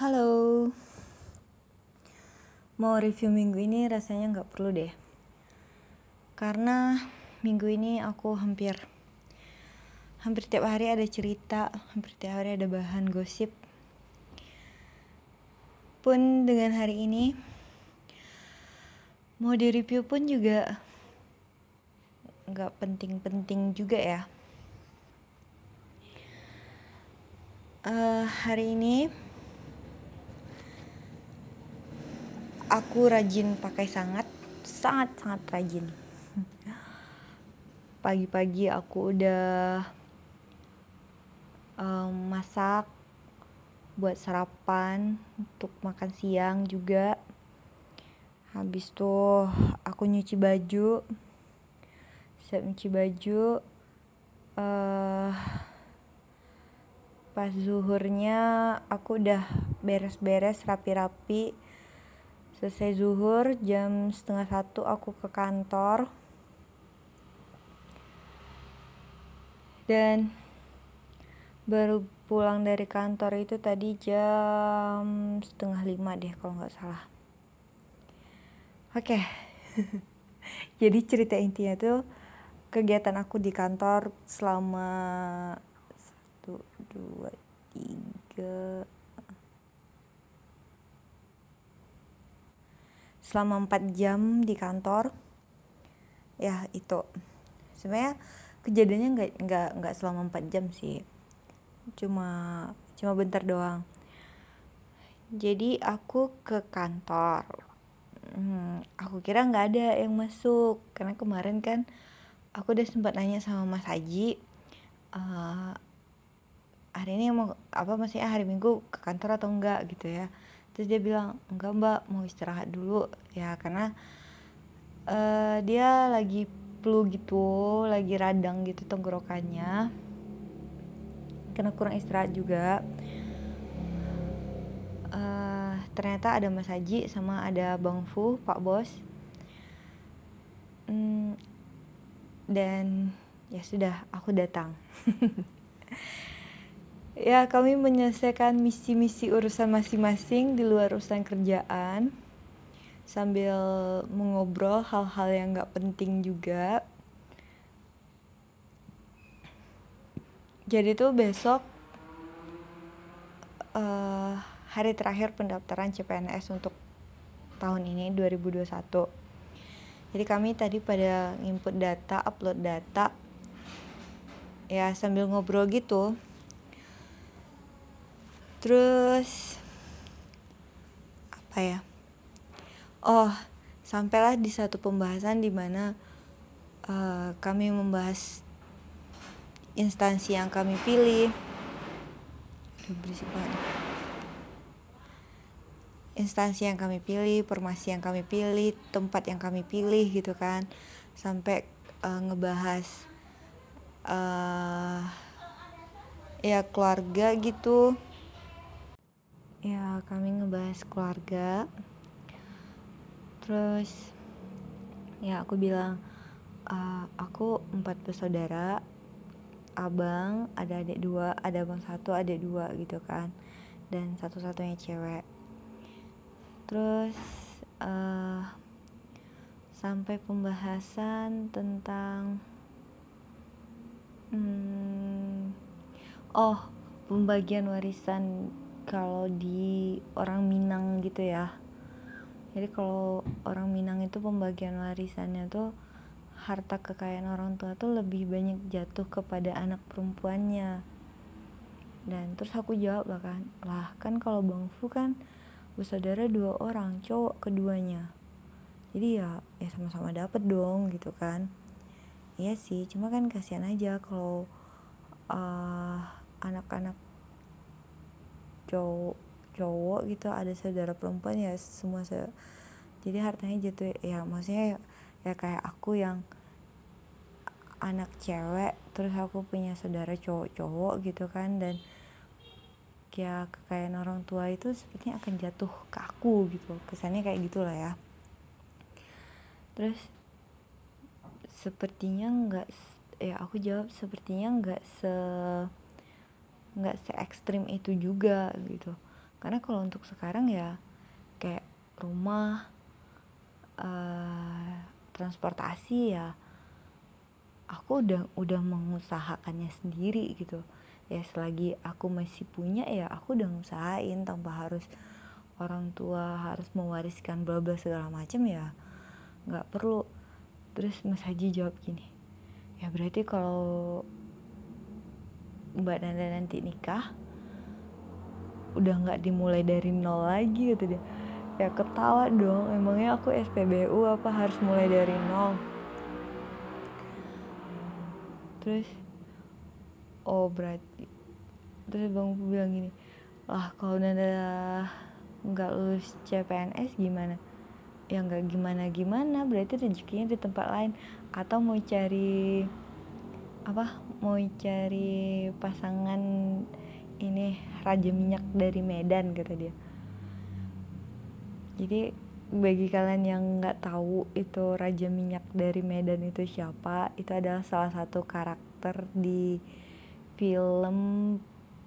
Halo. Mau review minggu ini rasanya nggak perlu deh. Karena minggu ini aku hampir Hampir tiap hari ada cerita Hampir tiap hari ada bahan gosip. Pun dengan hari ini Mau di review pun juga nggak penting-penting juga ya. Uh, hari ini aku rajin pakai sangat. Sangat sangat rajin. Pagi-pagi aku udah um, masak buat sarapan untuk makan siang juga. Habis tuh aku nyuci baju. Siap nyuci baju uh, pas zuhurnya aku udah beres-beres rapi-rapi selesai zuhur jam setengah satu aku ke kantor dan baru pulang dari kantor itu tadi jam setengah lima deh kalau nggak salah oke okay. jadi cerita intinya tuh kegiatan aku di kantor selama satu dua tiga selama 4 jam di kantor. Ya itu. Sebenarnya kejadiannya nggak nggak nggak selama 4 jam sih. Cuma cuma bentar doang. Jadi aku ke kantor. Hmm, aku kira nggak ada yang masuk. Karena kemarin kan aku udah sempat nanya sama Mas Haji uh, hari ini mau apa maksudnya hari Minggu ke kantor atau enggak gitu ya terus dia bilang enggak mbak mau istirahat dulu. Ya karena uh, dia lagi flu gitu lagi radang gitu tenggorokannya. Karena kurang istirahat juga. Uh, ternyata ada Mas Haji sama ada Bang Fu Pak Bos. Hmm, dan ya sudah aku datang ya kami menyelesaikan misi-misi urusan masing-masing di luar urusan kerjaan. Sambil mengobrol hal-hal yang gak penting juga. Jadi tuh besok uh, hari terakhir pendaftaran CPNS untuk tahun ini 2021 jadi kami tadi pada input data upload data. Ya sambil ngobrol gitu terus apa ya? Oh sampailah di satu pembahasan di mana uh, kami membahas instansi yang kami pilih. Instansi yang kami pilih, formasi yang kami pilih, tempat yang kami pilih gitu kan, sampai uh, ngebahas uh, ya keluarga gitu ya kami ngebahas keluarga. Terus ya aku bilang uh, aku empat bersaudara abang ada adik dua ada abang satu adik dua gitu kan. Dan satu-satunya cewek. Terus uh, sampai pembahasan tentang hmm, oh pembagian warisan kalau di orang Minang gitu ya. Jadi kalau orang Minang itu pembagian warisannya tuh harta kekayaan orang tua tuh lebih banyak jatuh kepada anak perempuannya. Dan terus aku jawab lah kan lah kan kalau Bang Fu kan bersaudara dua orang cowok keduanya. Jadi ya ya sama-sama dapat dong gitu kan. Iya sih cuma kan kasihan aja kalau uh, anak-anak cowok cowok gitu ada saudara perempuan ya semua se jadi hartanya jatuh ya maksudnya ya, ya kayak aku yang anak cewek terus aku punya saudara cowok-cowok gitu kan dan ya kekayaan orang tua itu sepertinya akan jatuh ke aku gitu kesannya kayak gitulah ya. Terus sepertinya nggak ya aku jawab sepertinya nggak se nggak se ekstrim itu juga gitu. Karena kalau untuk sekarang ya kayak rumah uh, transportasi ya aku udah udah mengusahakannya sendiri gitu. Ya selagi aku masih punya ya aku udah ngusahain tanpa harus orang tua harus mewariskan bla bla segala macam ya nggak perlu. Terus Mas Haji jawab gini ya berarti kalau Mbak Nanda nanti nikah udah nggak dimulai dari nol lagi gitu dia. Ya ketawa dong. Emangnya aku SPBU apa harus mulai dari nol? Terus oh berarti terus bang bilang gini lah kalau Nanda nggak lulus CPNS gimana? Ya nggak gimana gimana berarti rezekinya di tempat lain. Atau mau cari apa? Mau cari pasangan ini raja minyak dari Medan kata dia. Jadi bagi kalian yang nggak tahu itu raja minyak dari Medan itu siapa itu adalah salah satu karakter di film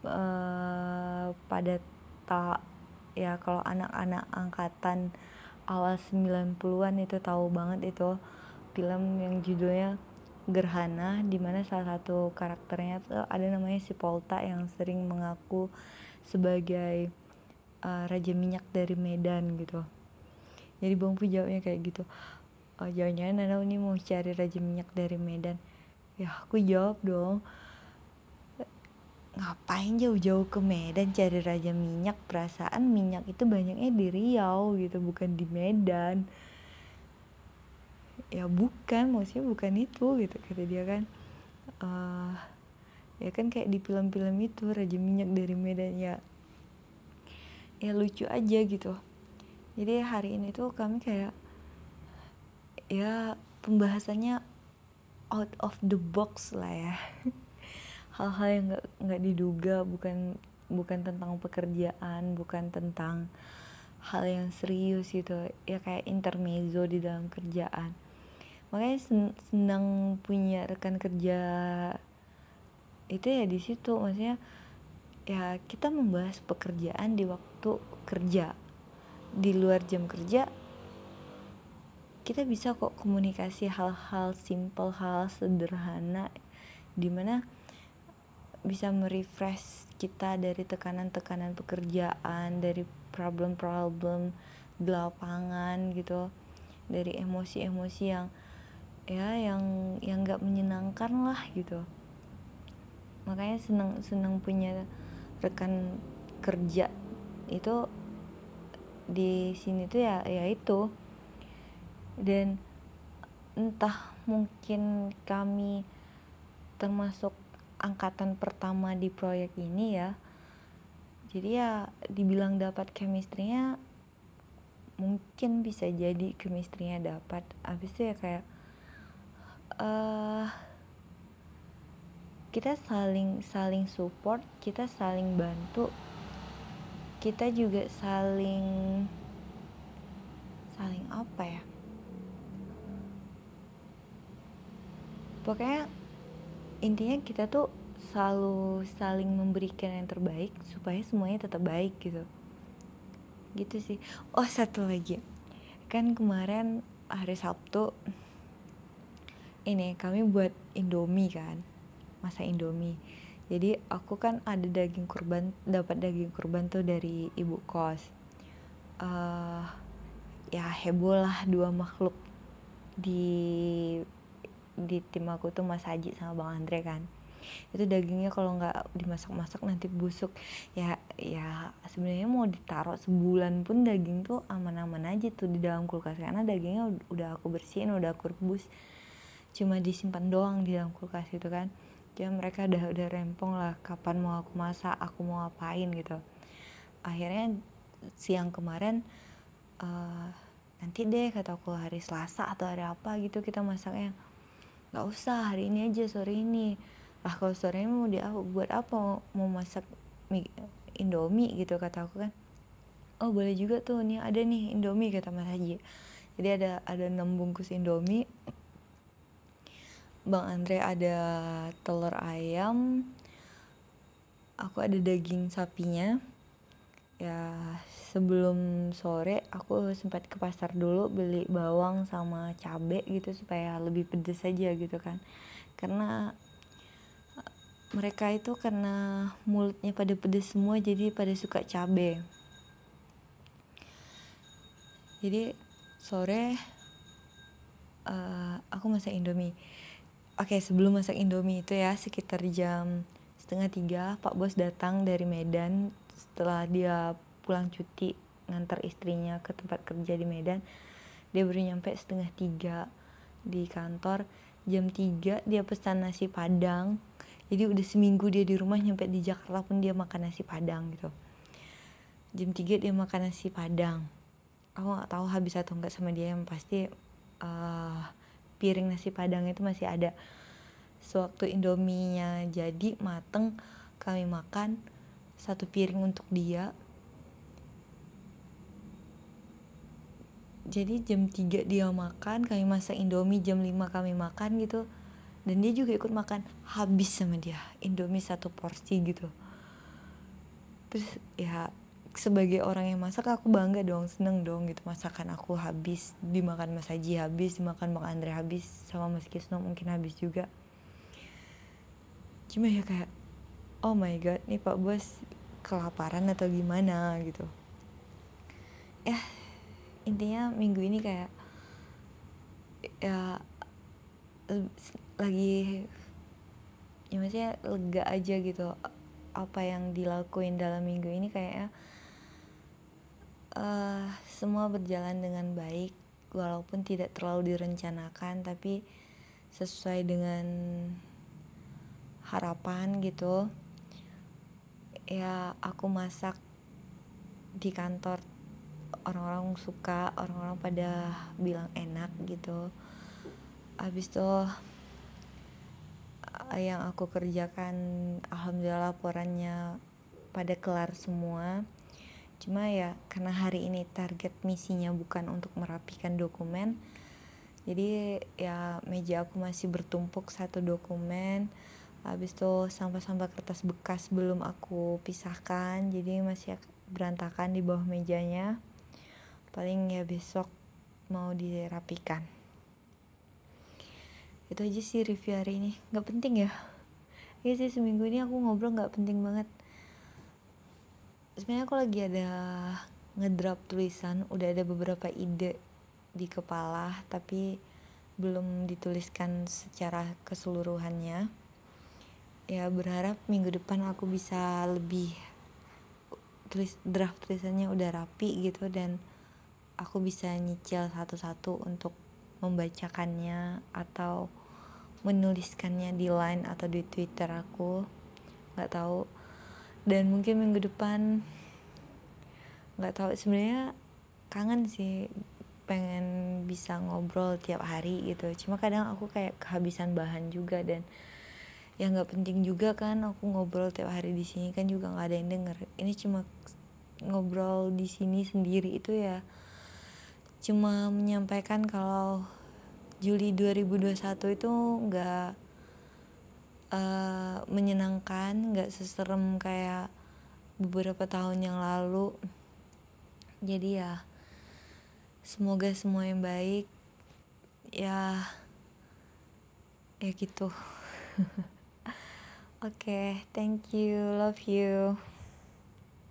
uh, pada tak ya kalau anak-anak angkatan awal 90-an itu tahu banget itu film yang judulnya Gerhana di mana salah satu karakternya tuh ada namanya si Polta yang sering mengaku sebagai uh, raja minyak dari Medan gitu. Jadi Bang Pu jawabnya kayak gitu oh, jangan-jangan Nana ini mau cari raja minyak dari Medan. Ya aku jawab dong. Ngapain jauh-jauh ke Medan cari raja minyak? Perasaan minyak itu banyaknya di Riau gitu bukan di Medan ya bukan maksudnya bukan itu gitu. Kata dia kan uh, ya kan kayak di film-film itu raja minyak dari Medan ya ya lucu aja gitu. Jadi hari ini tuh kami kayak ya pembahasannya out of the box lah ya. Hal-hal yang nggak nggak diduga bukan bukan tentang pekerjaan bukan tentang hal yang serius gitu. Ya kayak intermezzo di dalam kerjaan makanya sen senang punya rekan kerja itu ya di situ. Maksudnya ya kita membahas pekerjaan di waktu kerja. Di luar jam kerja kita bisa kok komunikasi hal-hal simple hal sederhana di mana bisa merefresh kita dari tekanan-tekanan pekerjaan dari problem-problem di lapangan gitu dari emosi-emosi yang ya yang yang nggak menyenangkan lah gitu. Makanya seneng seneng punya rekan kerja itu di sini tuh ya ya itu. Dan entah mungkin kami termasuk angkatan pertama di proyek ini ya. Jadi ya dibilang dapat chemistry-nya mungkin bisa jadi chemistry-nya dapat. Habis itu ya kayak uh, kita saling saling support kita saling bantu kita juga saling saling apa ya? Pokoknya intinya kita tuh selalu saling memberikan yang terbaik supaya semuanya tetap baik gitu. Gitu sih. Oh satu lagi. Kan kemarin hari Sabtu ini kami buat Indomie kan masa Indomie. Jadi aku kan ada daging kurban dapat daging kurban tuh dari ibu kos. Uh, ya heboh lah dua makhluk di di tim aku tuh Mas Haji sama Bang Andre kan. Itu dagingnya kalau nggak dimasak-masak nanti busuk. Ya ya sebenarnya mau ditaruh sebulan pun daging tuh aman-aman aja tuh di dalam kulkas karena dagingnya udah aku bersihin udah aku rebus cuma disimpan doang di dalam kulkas gitu kan. Jadi mereka udah udah rempong lah kapan mau aku masak aku mau apain gitu. Akhirnya siang kemarin uh, nanti deh kata aku hari Selasa atau hari apa gitu kita masaknya. Nggak usah hari ini aja sore ini. Lah kalau sore ini mau dia buat apa mau masak mie, indomie gitu kata aku kan. Oh boleh juga tuh nih ada nih indomie kata mas Haji. Jadi ada ada enam bungkus indomie bang Andre ada telur ayam aku ada daging sapinya. Ya sebelum sore aku sempat ke pasar dulu beli bawang sama cabe gitu supaya lebih pedes aja gitu kan. Karena mereka itu karena mulutnya pada pedes semua jadi pada suka cabe. Jadi sore uh, aku masak indomie oke sebelum masak indomie itu ya sekitar jam setengah tiga pak bos datang dari Medan. Setelah dia pulang cuti ngantar istrinya ke tempat kerja di Medan dia baru nyampe setengah tiga di kantor. Jam tiga dia pesan nasi padang. Jadi udah seminggu dia di rumah nyampe di Jakarta pun dia makan nasi padang gitu. Jam 3 dia makan nasi padang. Aku nggak tahu habis atau enggak sama dia yang pasti uh, piring nasi padang itu masih ada. Sewaktu indominya jadi mateng kami makan satu piring untuk dia. Jadi jam 3 dia makan kami masak indomie jam 5 kami makan gitu. Dan dia juga ikut makan habis sama dia. Indomie satu porsi gitu. Terus ya sebagai orang yang masak aku bangga dong seneng dong gitu masakan aku habis dimakan Mas Haji habis dimakan Bang Andre habis sama Mas Kisno mungkin habis juga. Cuma ya kayak oh my god nih Pak Bos kelaparan atau gimana gitu. Ya intinya minggu ini kayak ya lagi ya maksudnya lega aja gitu apa yang dilakuin dalam minggu ini kayaknya uh, semua berjalan dengan baik walaupun tidak terlalu direncanakan tapi sesuai dengan harapan gitu. Ya aku masak di kantor orang-orang suka orang-orang pada bilang enak gitu. Habis tuh yang aku kerjakan alhamdulillah laporannya pada kelar semua cuma ya karena hari ini target misinya bukan untuk merapikan dokumen jadi ya meja aku masih bertumpuk satu dokumen. Habis itu sampah-sampah kertas bekas belum aku pisahkan jadi masih berantakan di bawah mejanya. Paling ya besok mau dirapikan. Itu aja sih review hari ini. Nggak penting ya? Iya sih seminggu ini aku ngobrol nggak penting banget sebenarnya aku lagi ada ngedrap tulisan udah ada beberapa ide di kepala tapi belum dituliskan secara keseluruhannya. Ya berharap minggu depan aku bisa lebih tulis draft tulisannya udah rapi gitu dan aku bisa nyicil satu-satu untuk membacakannya atau menuliskannya di line atau di twitter aku. Nggak tahu dan mungkin minggu depan nggak tahu sebenarnya kangen sih pengen bisa ngobrol tiap hari gitu. Cuma kadang aku kayak kehabisan bahan juga dan yang nggak penting juga kan aku ngobrol tiap hari di sini kan juga nggak ada yang denger. Ini cuma ngobrol di sini sendiri itu ya. Cuma menyampaikan kalau Juli 2021 itu nggak uh, menyenangkan nggak seserem kayak beberapa tahun yang lalu. Jadi ya semoga semua yang baik. Ya ya gitu. Oke okay, thank you love you